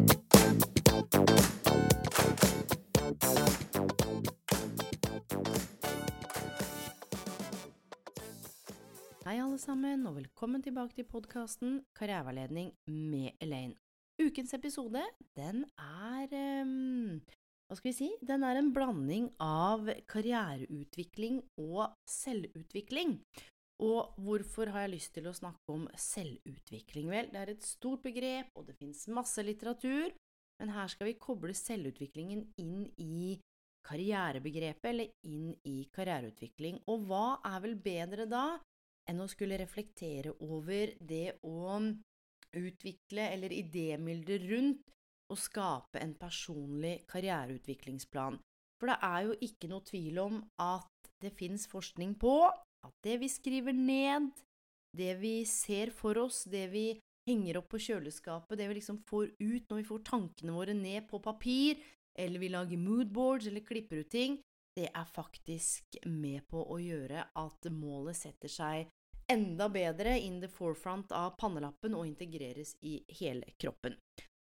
Hei, alle sammen, og velkommen tilbake til podkasten Karriereveiledning med Elaine. Ukens episode, den er um, Hva skal vi si? Den er en blanding av karriereutvikling og selvutvikling. Og hvorfor har jeg lyst til å snakke om selvutvikling? Vel, det er et stort begrep, og det fins masse litteratur, men her skal vi koble selvutviklingen inn i karrierebegrepet, eller inn i karriereutvikling. Og hva er vel bedre da enn å skulle reflektere over det å utvikle eller idémylde rundt å skape en personlig karriereutviklingsplan. For det er jo ikke noe tvil om at det fins forskning på at det vi skriver ned, det vi ser for oss, det vi henger opp på kjøleskapet, det vi liksom får ut når vi får tankene våre ned på papir, eller vi lager moodboards eller klipper ut ting, det er faktisk med på å gjøre at målet setter seg enda bedre in the forefront av pannelappen og integreres i hele kroppen.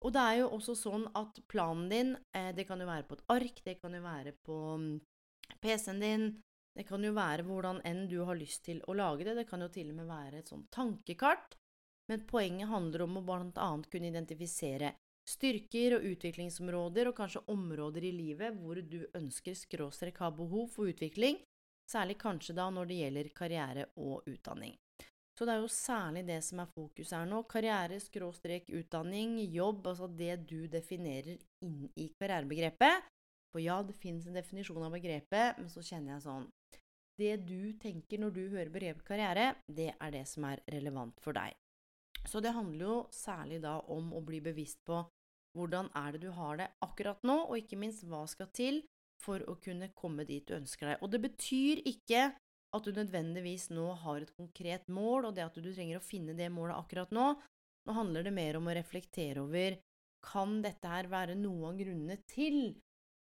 Og det er jo også sånn at planen din, eh, det kan jo være på et ark, det kan jo være på mm, PC-en din, det kan jo være hvordan enn du har lyst til å lage det, det kan jo til og med være et sånt tankekart, men poenget handler om å blant annet kunne identifisere styrker og utviklingsområder, og kanskje områder i livet hvor du ønsker skråstrek ha behov for utvikling, Særlig kanskje da når det gjelder karriere og utdanning. Så det er jo særlig det som er fokus her nå. Karriere, skråstrek, utdanning, jobb, altså det du definerer inn i karrierebegrepet. For ja, det finnes en definisjon av begrepet, men så kjenner jeg sånn Det du tenker når du hører begrepet karriere, det er det som er relevant for deg. Så det handler jo særlig da om å bli bevisst på hvordan er det du har det akkurat nå, og ikke minst hva skal til for å kunne komme dit du ønsker deg. Og det betyr ikke at du nødvendigvis nå har et konkret mål, og det at du trenger å finne det målet akkurat nå. Nå handler det mer om å reflektere over kan dette her være noe av grunnene til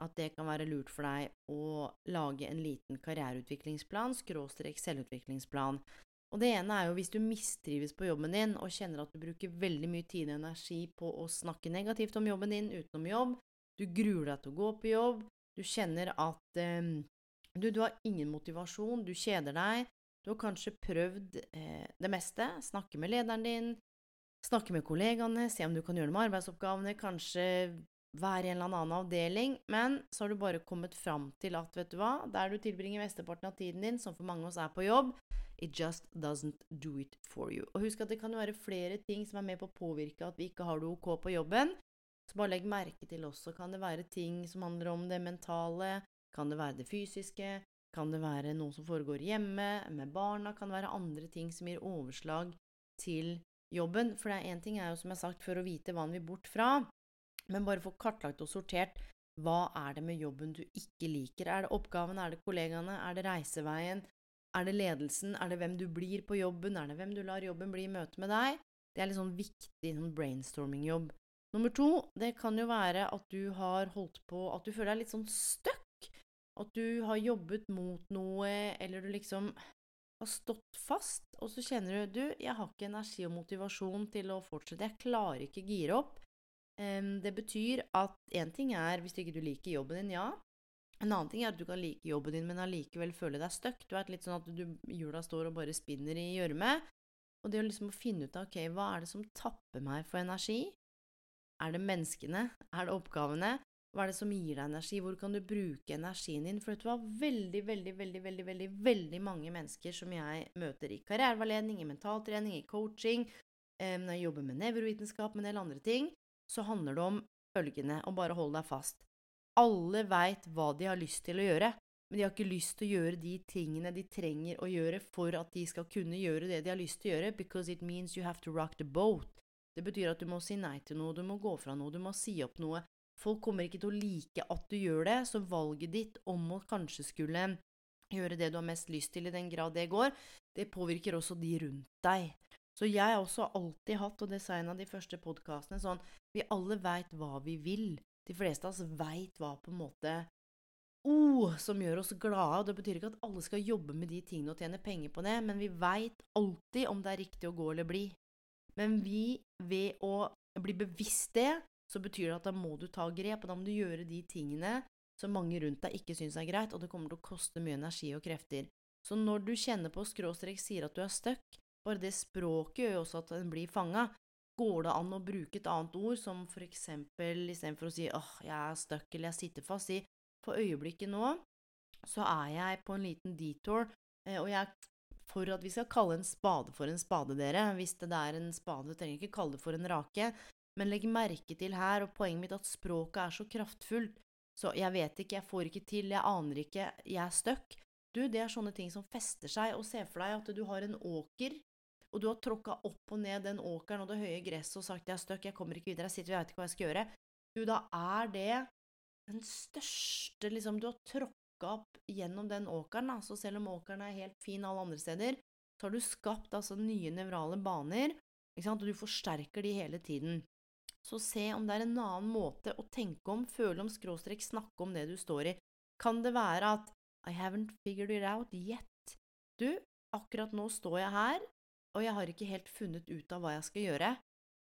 at det kan være lurt for deg å lage en liten karriereutviklingsplan, skråstrek selvutviklingsplan. Og det ene er jo hvis du mistrives på jobben din og kjenner at du bruker veldig mye tid og energi på å snakke negativt om jobben din utenom jobb, du gruer deg til å gå på jobb, du kjenner at eh, du, du, har ingen motivasjon, du kjeder deg. Du har kanskje prøvd eh, det meste. Snakke med lederen din, snakke med kollegaene, se om du kan gjøre noe med arbeidsoppgavene, kanskje være i en eller annen avdeling. Men så har du bare kommet fram til at, vet du hva, der du tilbringer mesteparten av tiden din, som for mange av oss er på jobb, It just doesn't do it for you. Og husk at det kan være flere ting som er med på å påvirke at vi ikke har det ok på jobben. Så bare legg merke til også, kan det være ting som handler om det mentale, kan det være det fysiske, kan det være noe som foregår hjemme, med barna, kan det være andre ting som gir overslag til jobben. For det er én ting er jo, som jeg har sagt, for å vite hva en vil bort fra, men bare få kartlagt og sortert hva er det med jobben du ikke liker? Er det oppgaven, er det kollegaene, er det reiseveien, er det ledelsen, er det hvem du blir på jobben, er det hvem du lar jobben bli i møte med deg? Det er litt sånn viktig sånn brainstorming-jobb. Nummer to, det kan jo være at du har holdt på At du føler deg litt sånn stuck. At du har jobbet mot noe, eller du liksom har stått fast, og så kjenner du du, jeg har ikke energi og motivasjon til å fortsette, jeg klarer ikke gire opp. Det betyr at én ting er hvis ikke du liker jobben din, ja. En annen ting er at du kan like jobben din, men allikevel føle deg stuck. Du er litt sånn at du, hjula står og bare spinner i gjørme. Og det å liksom finne ut av ok, hva er det som tapper meg for energi? Er det menneskene? Er det oppgavene? Hva er det som gir deg energi? Hvor kan du bruke energien din? For det var veldig, veldig, veldig, veldig, veldig, veldig mange mennesker som jeg møter i karriereveiledning, i mentaltrening, i coaching, når jeg jobber med nevrovitenskap, med en del andre ting, så handler det om følgende, og bare hold deg fast. Alle veit hva de har lyst til å gjøre, men de har ikke lyst til å gjøre de tingene de trenger å gjøre for at de skal kunne gjøre det de har lyst til å gjøre, because it means you have to rock the boat. Det betyr at du må si nei til noe, du må gå fra noe, du må si opp noe. Folk kommer ikke til å like at du gjør det, så valget ditt om å kanskje skulle gjøre det du har mest lyst til, i den grad det går, det påvirker også de rundt deg. Så jeg har også alltid hatt, og av de første podkastene, sånn Vi alle veit hva vi vil. De fleste av oss veit hva på en måte oh, som gjør oss glade. og Det betyr ikke at alle skal jobbe med de tingene og tjene penger på det, men vi veit alltid om det er riktig å gå eller bli. Men vi, ved å bli bevisst det, så betyr det at da må du ta grep, og da må du gjøre de tingene som mange rundt deg ikke syns er greit, og det kommer til å koste mye energi og krefter. Så når du kjenner på skråstrek sier at du er stuck, bare det språket gjør jo også at den blir fanga. Går det an å bruke et annet ord, som for eksempel istedenfor å si åh, jeg er stuck eller jeg sitter fast, si for øyeblikket nå så er jeg på en liten detour, eh, og jeg for at vi skal kalle en spade for en spade, dere. Hvis det er en spade, trenger ikke kalle det for en rake. Men legg merke til her, og poenget mitt, at språket er så kraftfullt. Så jeg vet ikke, jeg får ikke til, jeg aner ikke, jeg er stuck. Du, det er sånne ting som fester seg, og se for deg at du har en åker, og du har tråkka opp og ned den åkeren og det høye gresset og sagt jeg er stuck, jeg kommer ikke videre, jeg sitter jeg vet ikke hva jeg skal gjøre. Du, da er det den største liksom Du har tråkka opp gjennom den åkeren, da, så selv om åkeren er helt fin alle andre steder, så har du skapt altså nye nevrale baner, ikke sant, og du forsterker de hele tiden. Så se om det er en annen måte å tenke om, føle om, skråstrek, snakke om det du står i. Kan det være at I haven't figured it out yet. Du, akkurat nå står jeg her, og jeg har ikke helt funnet ut av hva jeg skal gjøre.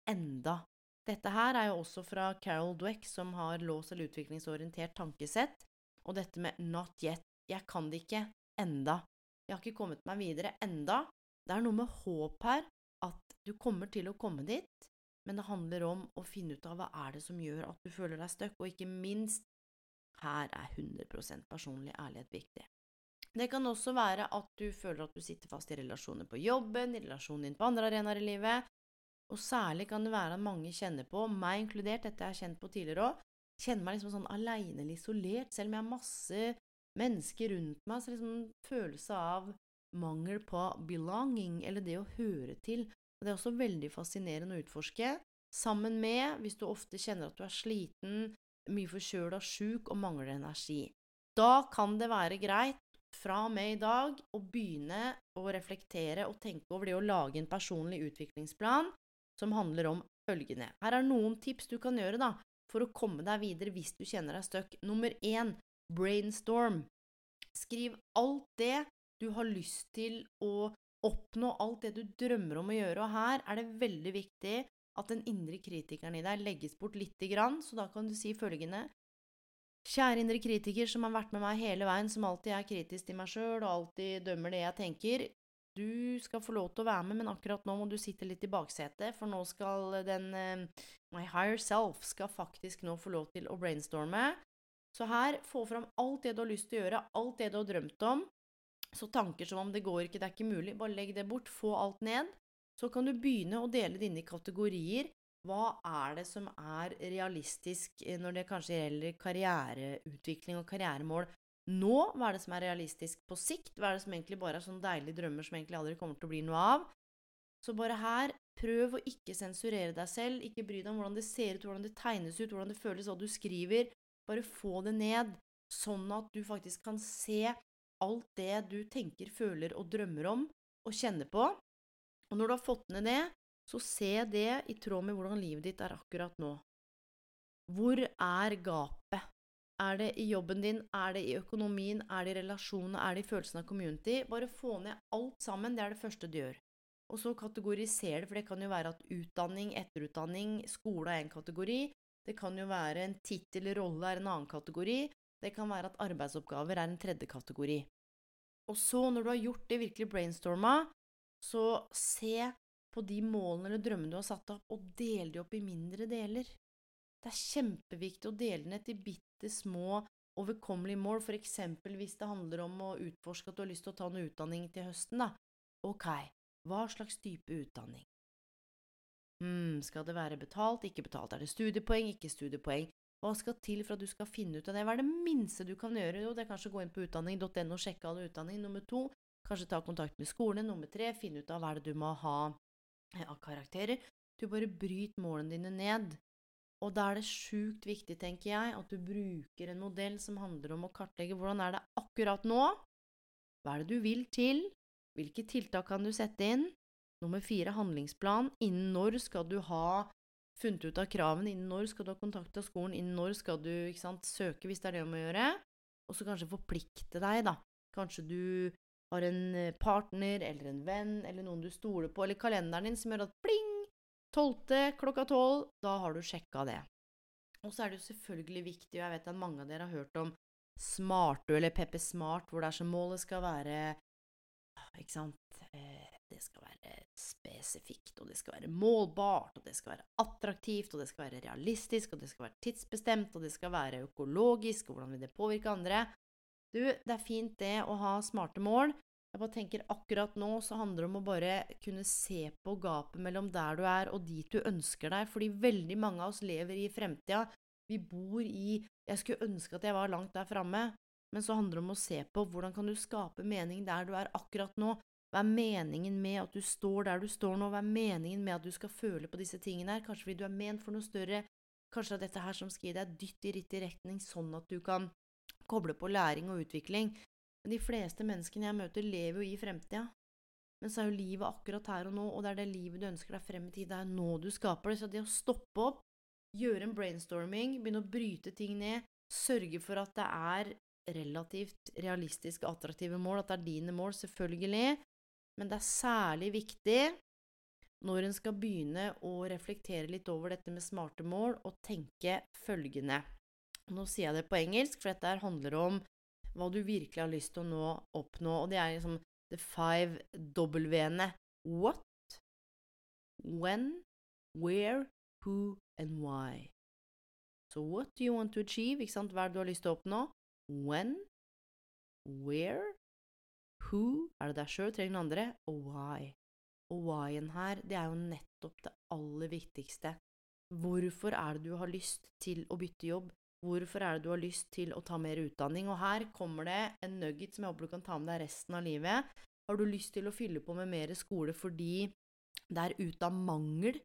Enda. Dette her er jo også fra Carol Dweck, som har lås- eller utviklingsorientert tankesett, og dette med not yet. Jeg kan det ikke enda. Jeg har ikke kommet meg videre enda. Det er noe med håp her, at du kommer til å komme dit, men det handler om å finne ut av hva er det som gjør at du føler deg stuck, og ikke minst, her er 100 personlig ærlighet viktig. Det kan også være at du føler at du sitter fast i relasjoner på jobben, i relasjonen din på andre arenaer i livet, og særlig kan det være at mange kjenner på, meg inkludert, dette jeg har kjent på tidligere òg, kjenner meg liksom sånn aleine eller isolert, selv om jeg har masse mennesker rundt meg, så liksom en følelse av mangel på belonging, eller det å høre til. Og det er også veldig fascinerende å utforske, sammen med hvis du ofte kjenner at du er sliten, mye forkjøla, sjuk og mangler energi. Da kan det være greit fra og med i dag å begynne å reflektere og tenke over det å lage en personlig utviklingsplan som handler om følgende. Her er noen tips du kan gjøre da, for å komme deg videre hvis du kjenner deg stuck. Nummer én brainstorm. Skriv alt det du har lyst til å oppnå, alt det du drømmer om å gjøre. Og her er det veldig viktig at den indre kritikeren i deg legges bort lite grann, så da kan du si følgende Kjære indre kritiker som har vært med meg hele veien, som alltid er kritisk til meg sjøl og alltid dømmer det jeg tenker. Du skal få lov til å være med, men akkurat nå må du sitte litt i baksetet, for nå skal den uh, My higher self skal faktisk nå få lov til å brainstorme. Så her, få fram alt det du har lyst til å gjøre, alt det du har drømt om. Så tanker som om det går ikke, det er ikke mulig, bare legg det bort, få alt ned. Så kan du begynne å dele dine kategorier. Hva er det som er realistisk eh, når det kanskje gjelder karriereutvikling og karrieremål nå, hva er det som er realistisk på sikt, hva er det som egentlig bare er sånne deilige drømmer som egentlig aldri kommer til å bli noe av. Så bare her, prøv å ikke sensurere deg selv, ikke bry deg om hvordan det ser ut, hvordan det tegnes ut, hvordan det føles, hva du skriver. Bare få det ned, sånn at du faktisk kan se alt det du tenker, føler og drømmer om, og kjenner på. Og når du har fått ned det, så se det i tråd med hvordan livet ditt er akkurat nå. Hvor er gapet? Er det i jobben din? Er det i økonomien? Er det i relasjonene? Er det i følelsen av community? Bare få ned alt sammen. Det er det første du gjør. Og så kategoriser det, for det kan jo være at utdanning, etterutdanning, skole er en kategori. Det kan jo være en tittel rolle er en annen kategori. Det kan være at arbeidsoppgaver er en tredje kategori. Og så, når du har gjort det, virkelig brainstorma, så se på de målene eller drømmene du har satt opp, og del de opp i mindre deler. Det er kjempeviktig å dele ned til bitte små, overkommelige mål, for eksempel hvis det handler om å utforske at du har lyst til å ta en utdanning til høsten, da. Ok, hva slags type utdanning? Hm, skal det være betalt, ikke betalt? Er det studiepoeng, ikke studiepoeng? Hva skal til for at du skal finne ut av det? Hva er det minste du kan gjøre? Jo, det er kanskje å gå inn på utdanning.no og sjekke alle utdanning. Nummer to, kanskje ta kontakt med skolen. Nummer tre, finne ut av hva er det du må ha av karakterer. Du bare bryter målene dine ned. Og da er det sjukt viktig, tenker jeg, at du bruker en modell som handler om å kartlegge hvordan er det akkurat nå, hva er det du vil til, hvilke tiltak kan du sette inn, nummer fire handlingsplan, innen når skal du ha funnet ut av kravene, innen når skal du ha kontakta skolen, innen når skal du sant, søke hvis det er det om å gjøre, og så kanskje forplikte deg, da. Kanskje du har en eh, partner eller en venn eller noen du stoler på, eller kalenderen din som gjør at pling, Tolvte klokka tolv, da har du sjekka det. Og så er det jo selvfølgelig viktig, og jeg vet at mange av dere har hørt om Smartu eller Peppe Smart, hvor det er som målet skal være Ikke sant eh, Det skal være spesifikt, og det skal være målbart, og det skal være attraktivt, og det skal være realistisk, og det skal være tidsbestemt, og det skal være økologisk, og hvordan vil det påvirke andre? Du, det er fint det å ha smarte mål, jeg bare tenker akkurat nå så handler det om å bare kunne se på gapet mellom der du er og dit du ønsker deg, fordi veldig mange av oss lever i fremtida. Vi bor i Jeg skulle ønske at jeg var langt der framme, men så handler det om å se på hvordan kan du skape mening der du er akkurat nå. Hva er meningen med at du står der du står nå? Hva er meningen med at du skal føle på disse tingene her? Kanskje fordi du er ment for noe større? Kanskje er dette her som skal gi deg dytt i riktig retning, sånn at du kan koble på læring og utvikling. Men de fleste menneskene jeg møter, lever jo i fremtida. Men så er jo livet akkurat her og nå, og det er det livet du ønsker deg frem i tid. Det er nå du skaper det. Så det å stoppe opp, gjøre en brainstorming, begynne å bryte ting ned, sørge for at det er relativt realistiske, attraktive mål, at det er dine mål, selvfølgelig, men det er særlig viktig når en skal begynne å reflektere litt over dette med smarte mål, og tenke følgende Nå sier jeg det på engelsk, for dette handler om hva du virkelig har lyst til å nå, oppnå, og det er liksom the five W-ene. What, when, where, who and why. So what do you want to achieve? Ikke sant? Hva er det du har lyst til å oppnå? When, where, who er det deg sjøl, trenger den andre, og why. Og why-en her, det er jo nettopp det aller viktigste. Hvorfor er det du har lyst til å bytte jobb? Hvorfor er det du har lyst til å ta mer utdanning? Og her kommer det en nugget som jeg håper du kan ta med deg resten av livet. Har du lyst til å fylle på med mer skole fordi det er ut av mangel,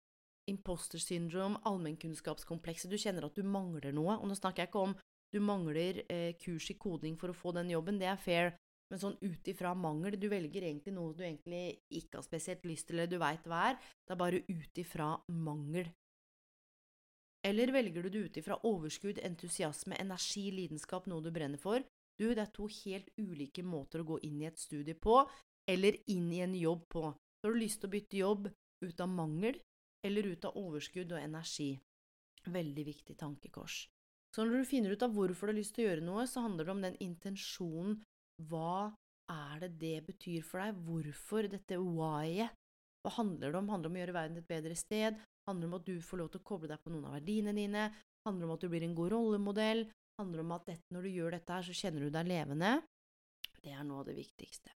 imposter syndrom, allmennkunnskapskomplekset, du kjenner at du mangler noe? Og nå snakker jeg ikke om du mangler eh, kurs i koding for å få den jobben, det er fair. Men sånn ut ifra mangel, du velger egentlig noe du egentlig ikke har spesielt lyst til, eller du veit hva er. Det er bare ut ifra mangel. Eller velger du det ut ifra overskudd, entusiasme, energi, lidenskap, noe du brenner for? Du, det er to helt ulike måter å gå inn i et studie på, eller inn i en jobb på. Så har du lyst til å bytte jobb ut av mangel, eller ut av overskudd og energi. Veldig viktig tankekors. Så når du finner ut av hvorfor du har lyst til å gjøre noe, så handler det om den intensjonen. Hva er det det betyr for deg? Hvorfor dette why-et? Hva handler det om? Handler det om å gjøre verden et bedre sted? Handler om at du får lov til å koble deg på noen av verdiene dine, handler om at du blir en god rollemodell, handler om at dette, når du gjør dette her, så kjenner du deg levende. Det er noe av det viktigste.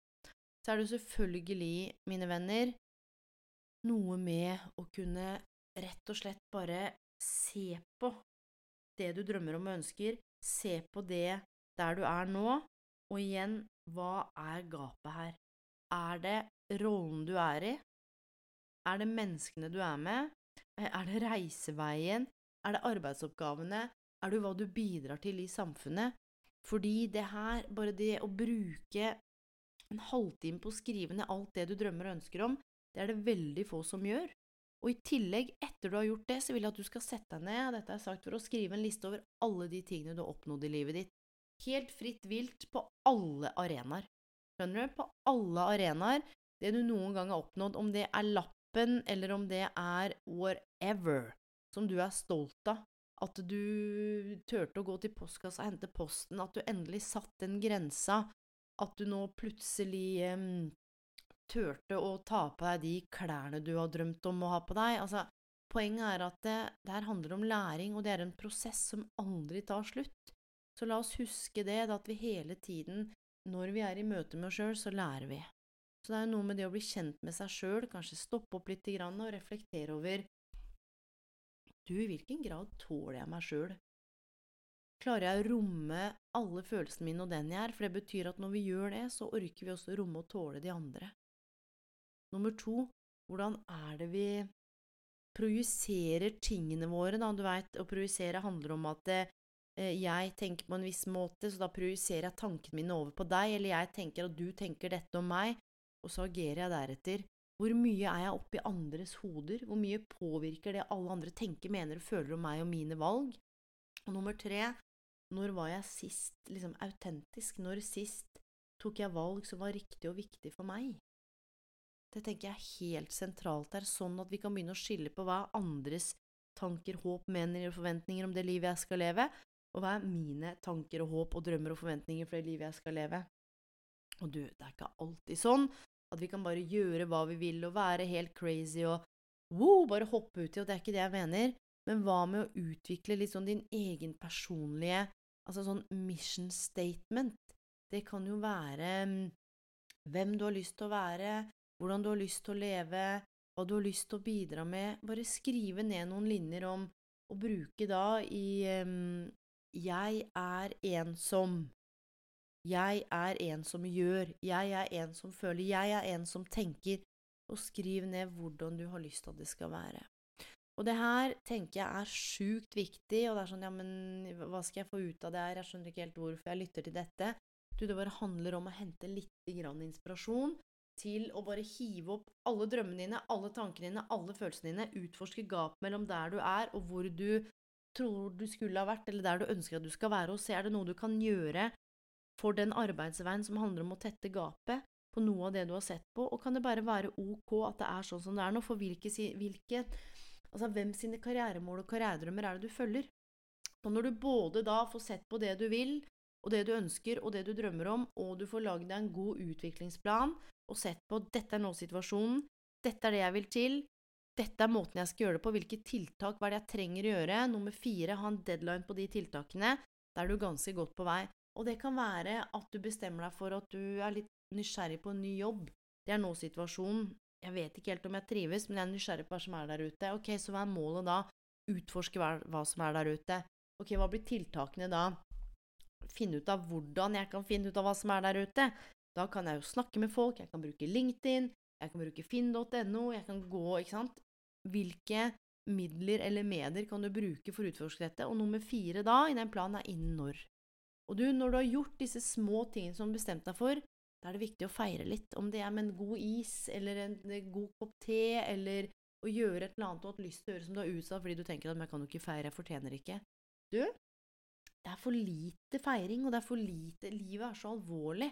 Så er det selvfølgelig, mine venner, noe med å kunne rett og slett bare se på det du drømmer om og ønsker, se på det der du er nå, og igjen, hva er gapet her? Er det rollen du er i? Er det menneskene du er med? Eh, er det reiseveien? Er det arbeidsoppgavene? Er det hva du bidrar til i samfunnet? Fordi det her, bare det å bruke en halvtime på å skrive ned alt det du drømmer og ønsker om, det er det veldig få som gjør. Og i tillegg, etter du har gjort det, så vil jeg at du skal sette deg ned, dette er sagt for å skrive en liste over alle de tingene du har oppnådd i livet ditt. Helt fritt vilt på alle arenaer. Skjønner du? På alle arenaer. Det du noen gang har oppnådd, om det er lapp jobben, eller om det er whatever som du er stolt av. At du turte å gå til postkassa og hente posten, at du endelig satt den grensa, at du nå plutselig um, turte å ta på deg de klærne du har drømt om å ha på deg. Altså, poenget er at det, det her handler om læring, og det er en prosess som aldri tar slutt. Så la oss huske det, at vi hele tiden, når vi er i møte med oss sjøl, så lærer vi. Så det er noe med det å bli kjent med seg sjøl, kanskje stoppe opp litt og reflektere over Du, i hvilken grad tåler jeg meg sjøl? Klarer jeg å romme alle følelsene mine og den jeg er? For det betyr at når vi gjør det, så orker vi også romme og tåle de andre. Nummer to, hvordan er det vi projiserer tingene våre, da? Du veit, å projisere handler om at eh, jeg tenker på en viss måte, så da projiserer jeg tankene mine over på deg, eller jeg tenker at du tenker dette om meg, og så agerer jeg deretter. Hvor mye er jeg oppi andres hoder? Hvor mye påvirker det alle andre tenker, mener og føler om meg og mine valg? Og nummer tre, når var jeg sist liksom autentisk? Når sist tok jeg valg som var riktig og viktig for meg? Det tenker jeg er helt sentralt her, sånn at vi kan begynne å skille på hva andres tanker, håp, mener og forventninger om det livet jeg skal leve, og hva er mine tanker og håp og drømmer og forventninger for det livet jeg skal leve. Og du, det er ikke alltid sånn at vi kan bare gjøre hva vi vil og være helt crazy og wow, bare hoppe uti, og det er ikke det jeg mener, men hva med å utvikle litt sånn din egen personlige Altså sånn mission statement. Det kan jo være mm, hvem du har lyst til å være, hvordan du har lyst til å leve, hva du har lyst til å bidra med. Bare skrive ned noen linjer om å bruke da i um, Jeg er en som Jeg er en som gjør. Jeg er en som føler. Jeg er en som tenker. Og skriv ned hvordan du har lyst til at det skal være. Og det her tenker jeg er sjukt viktig, og det er sånn, ja, men hva skal jeg få ut av det her, jeg skjønner ikke helt hvorfor jeg lytter til dette. Du, det bare handler om å hente litt grann inspirasjon til å bare hive opp alle drømmene dine, alle tankene dine, alle følelsene dine, utforske gap mellom der du er og hvor du tror du skulle ha vært, eller der du ønsker at du skal være, og se er det noe du kan gjøre for den arbeidsveien som handler om å tette gapet på noe av det du har sett på, og kan det bare være ok at det er sånn som det er nå, for hvilke, hvilke Altså, hvem sine karrieremål og karrieredrømmer er det du følger? Og når du både da får sett på det du vil, og det du ønsker, og det du drømmer om, og du får lagd deg en god utviklingsplan og sett på dette er nå-situasjonen, dette er det jeg vil til, dette er måten jeg skal gjøre det på, hvilke tiltak, hva er det jeg trenger å gjøre, nummer fire, ha en deadline på de tiltakene, da er du ganske godt på vei. Og det kan være at du bestemmer deg for at du er litt nysgjerrig på en ny jobb, det er nå-situasjonen, jeg vet ikke helt om jeg trives, men jeg er nysgjerrig på hva som er der ute. Ok, så hva er målet da? Utforske hva som er der ute. Ok, hva blir tiltakene da? Finne ut av hvordan jeg kan finne ut av hva som er der ute. Da kan jeg jo snakke med folk, jeg kan bruke LinkedIn, jeg kan bruke finn.no, jeg kan gå, ikke sant. Hvilke midler eller medier kan du bruke for å utforske dette? Og nummer fire da, i den planen, er innen når. Og du, når du har gjort disse små tingene som du har bestemt deg for, da er det viktig å feire litt, om det er med en god is eller en god kopp te, eller å gjøre et eller annet du har lyst til å gjøre som du har utsatt fordi du tenker at 'jeg kan jo ikke feire, jeg fortjener ikke'. Du, det er for lite feiring, og det er for lite Livet er så alvorlig.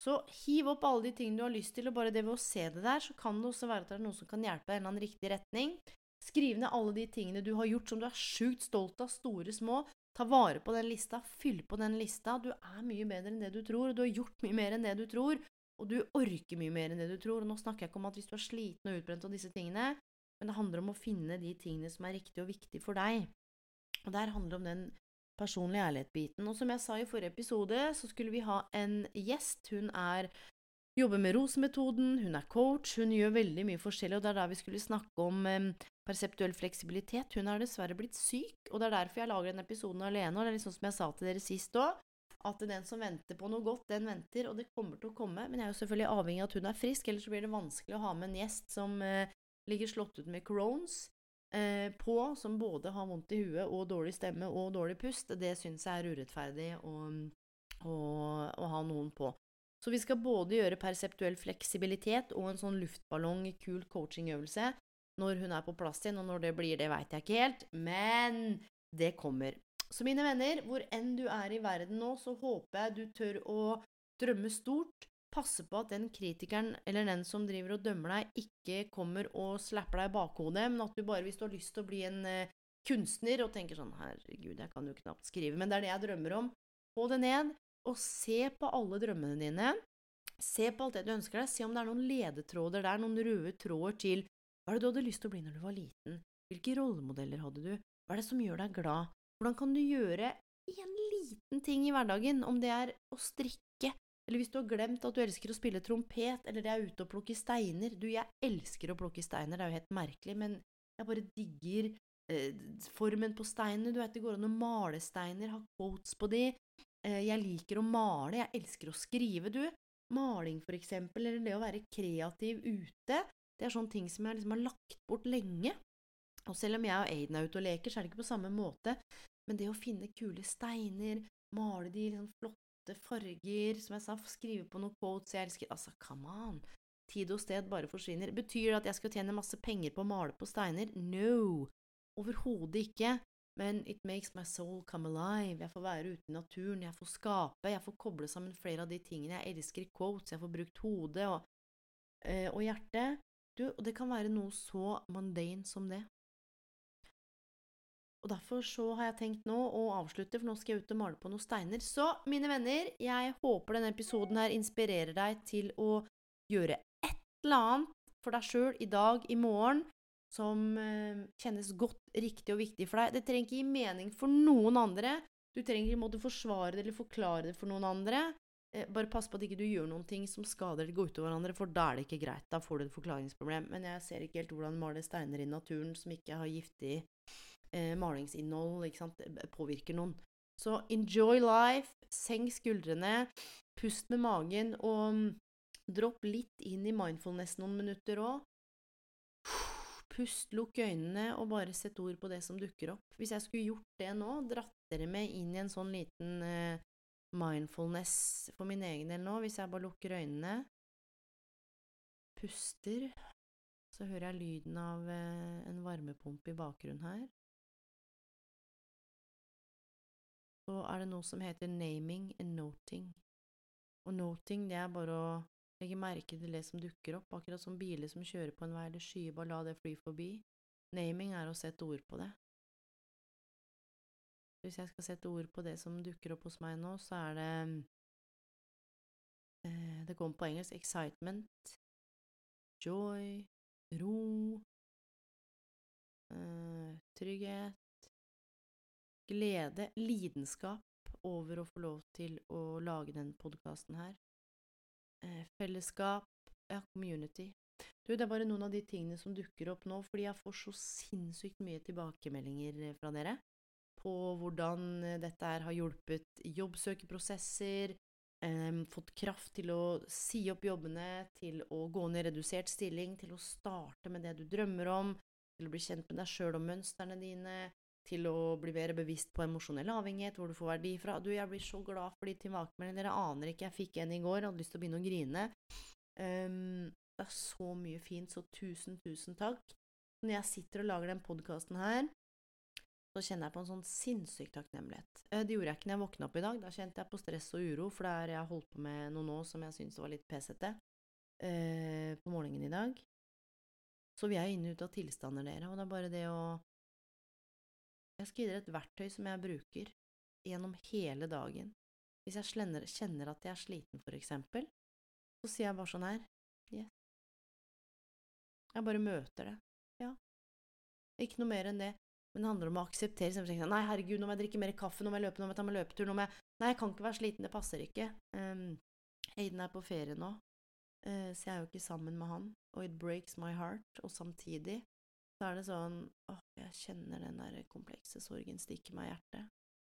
Så hiv opp alle de tingene du har lyst til, og bare det ved å se det der, så kan det også være at det er noen som kan hjelpe deg i en eller annen riktig retning. Skriv ned alle de tingene du har gjort som du er sjukt stolt av, store, små. Ta vare på den lista, fyll på den lista. Du er mye bedre enn det du tror, og du har gjort mye mer enn det du tror, og du orker mye mer enn det du tror. Og nå snakker jeg ikke om at hvis du er sliten og utbrent av disse tingene, men det handler om å finne de tingene som er riktige og viktige for deg. Og der handler det om den personlige ærlighet-biten. Og som jeg sa i forrige episode, så skulle vi ha en gjest. Hun er jobber med rosemetoden, hun er coach, hun gjør veldig mye forskjellig, og det er der vi skulle snakke om um, perseptuell fleksibilitet. Hun har dessverre blitt syk, og det er derfor jeg lager denne episoden alene. Og det er sånn som jeg sa til dere sist òg, at den som venter på noe godt, den venter, og det kommer til å komme. Men jeg er jo selvfølgelig avhengig av at hun er frisk, ellers blir det vanskelig å ha med en gjest som uh, ligger slått ut med corones uh, på, som både har vondt i huet og dårlig stemme og dårlig pust. Det syns jeg er urettferdig å, å, å ha noen på. Så vi skal både gjøre perseptuell fleksibilitet og en sånn luftballong, kul coachingøvelse når hun er på plass igjen, og når det blir, det veit jeg ikke helt, men det kommer. Så mine venner, hvor enn du er i verden nå, så håper jeg du tør å drømme stort. Passe på at den kritikeren eller den som driver og dømmer deg, ikke kommer og slapper deg i bakhodet, men at du bare, hvis du har lyst til å bli en uh, kunstner og tenker sånn Herregud, jeg kan jo knapt skrive, men det er det jeg drømmer om. Få det ned, og se på alle drømmene dine. Se på alt det du ønsker deg. Se om det er noen ledetråder der, noen røde tråder til hva er det du hadde lyst til å bli når du var liten? Hvilke rollemodeller hadde du? Hva er det som gjør deg glad? Hvordan kan du gjøre en liten ting i hverdagen, om det er å strikke, eller hvis du har glemt at du elsker å spille trompet, eller det er ute og plukke steiner Du, jeg elsker å plukke steiner, det er jo helt merkelig, men jeg bare digger eh, formen på steinene. Du vet, det går an å male steiner, ha quotes på de. Eh, jeg liker å male, jeg elsker å skrive, du. Maling, for eksempel, eller det å være kreativ ute. Det er sånne ting som jeg liksom har lagt bort lenge. Og selv om jeg og Aiden er ute og leker, så er det ikke på samme måte. Men det å finne kule steiner, male de liksom flotte farger, som jeg sa, skrive på noen quotes jeg elsker Altså, come on! Tid og sted bare forsvinner. Betyr det at jeg skal tjene masse penger på å male på steiner? No! Overhodet ikke. Men it makes my soul come alive. Jeg får være ute i naturen, jeg får skape, jeg får koble sammen flere av de tingene jeg elsker quotes, jeg får brukt hodet og, øh, og hjertet. Du, og det kan være noe så mundane som det. Og derfor så har jeg tenkt nå å avslutte, for nå skal jeg ut og male på noen steiner. Så mine venner, jeg håper denne episoden her inspirerer deg til å gjøre et eller annet for deg sjøl i dag, i morgen, som eh, kjennes godt, riktig og viktig for deg. Det trenger ikke gi mening for noen andre. Du trenger ikke måtte forsvare det eller forklare det for noen andre. Eh, bare pass på at ikke du gjør noen ting som skader eller går utover hverandre, for da er det ikke greit. Da får du et forklaringsproblem. Men jeg ser ikke helt hvordan male steiner i naturen som ikke har giftig eh, malingsinnhold ikke sant, påvirker noen. Så enjoy life, senk skuldrene, pust med magen, og mm, dropp litt inn i mindfulness noen minutter òg. Pust, lukk øynene, og bare sett ord på det som dukker opp. Hvis jeg skulle gjort det nå, dratt dere med inn i en sånn liten eh, mindfulness for min egen del nå, hvis jeg bare lukker øynene, puster, så hører jeg lyden av eh, en varmepumpe i bakgrunnen her. så er det noe som heter naming and noting. Og noting, det er bare å legge merke til det som dukker opp, akkurat som biler som kjører på en vei eller skyer, bare la det fly forbi. Naming er å sette ord på det. Hvis jeg skal sette ord på det som dukker opp hos meg nå, så er det eh, Det kommer på engelsk excitement, joy, ro, eh, trygghet, glede, lidenskap over å få lov til å lage den podkasten her. Eh, fellesskap, ja, community. Du, det er bare noen av de tingene som dukker opp nå, fordi jeg får så sinnssykt mye tilbakemeldinger eh, fra dere på hvordan eh, dette her har hjulpet jobbsøkeprosesser, eh, fått kraft til å si opp jobbene, til å gå ned i redusert stilling, til å starte med det du drømmer om, til å bli kjent med deg sjøl og mønstrene dine, til å bli mer bevisst på emosjonell avhengighet, hvor du får verdi fra. Du, jeg blir så glad for de tilbakemeldingene. Dere aner ikke. Jeg fikk en i går, hadde lyst til å begynne å grine. Um, det er så mye fint, så tusen, tusen takk. Når jeg sitter og lager den podkasten her, så kjenner jeg på en sånn sinnssyk takknemlighet. Eh, det gjorde jeg ikke når jeg våkna opp i dag. Da kjente jeg på stress og uro, for det er jeg holdt på med noe nå som jeg syntes var litt pesete uh, på morgenen i dag. Så vi er inne ut av tilstander, dere, og det er bare det å jeg skal gi dere et verktøy som jeg bruker gjennom hele dagen. Hvis jeg kjenner, kjenner at jeg er sliten, for eksempel, så sier jeg bare sånn her Yes. Jeg bare møter det. Ja. Ikke noe mer enn det. Men det handler om å akseptere. Sånn, Nei, herregud, nå må jeg drikke mer kaffe, nå må jeg løpe, nå må jeg ta meg løpetur, nå må jeg Nei, jeg kan ikke være sliten, det passer ikke. Um, Aiden er på ferie nå, uh, så jeg er jo ikke sammen med han, og it breaks my heart. Og samtidig så er det sånn åh, jeg kjenner den der komplekse sorgen stikke meg i hjertet.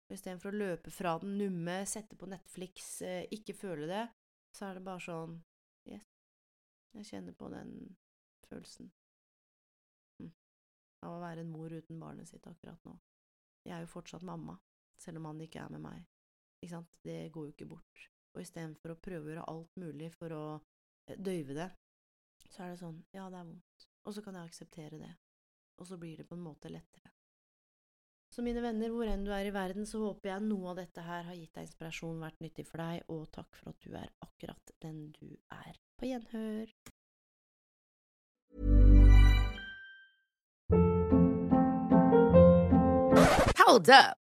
Og istedenfor å løpe fra den, numme, sette på Netflix, eh, ikke føle det, så er det bare sånn yes, jeg kjenner på den følelsen mm. av å være en mor uten barnet sitt akkurat nå. Jeg er jo fortsatt mamma, selv om han ikke er med meg. Ikke sant? Det går jo ikke bort. Og istedenfor å prøve å gjøre alt mulig for å eh, døyve det, så er det sånn ja, det er vondt, og så kan jeg akseptere det og så blir det på en måte lettere. Så mine venner, hvor enn du er i verden, så håper jeg noe av dette her har gitt deg inspirasjon, vært nyttig for deg, og takk for at du er akkurat den du er. På gjenhør!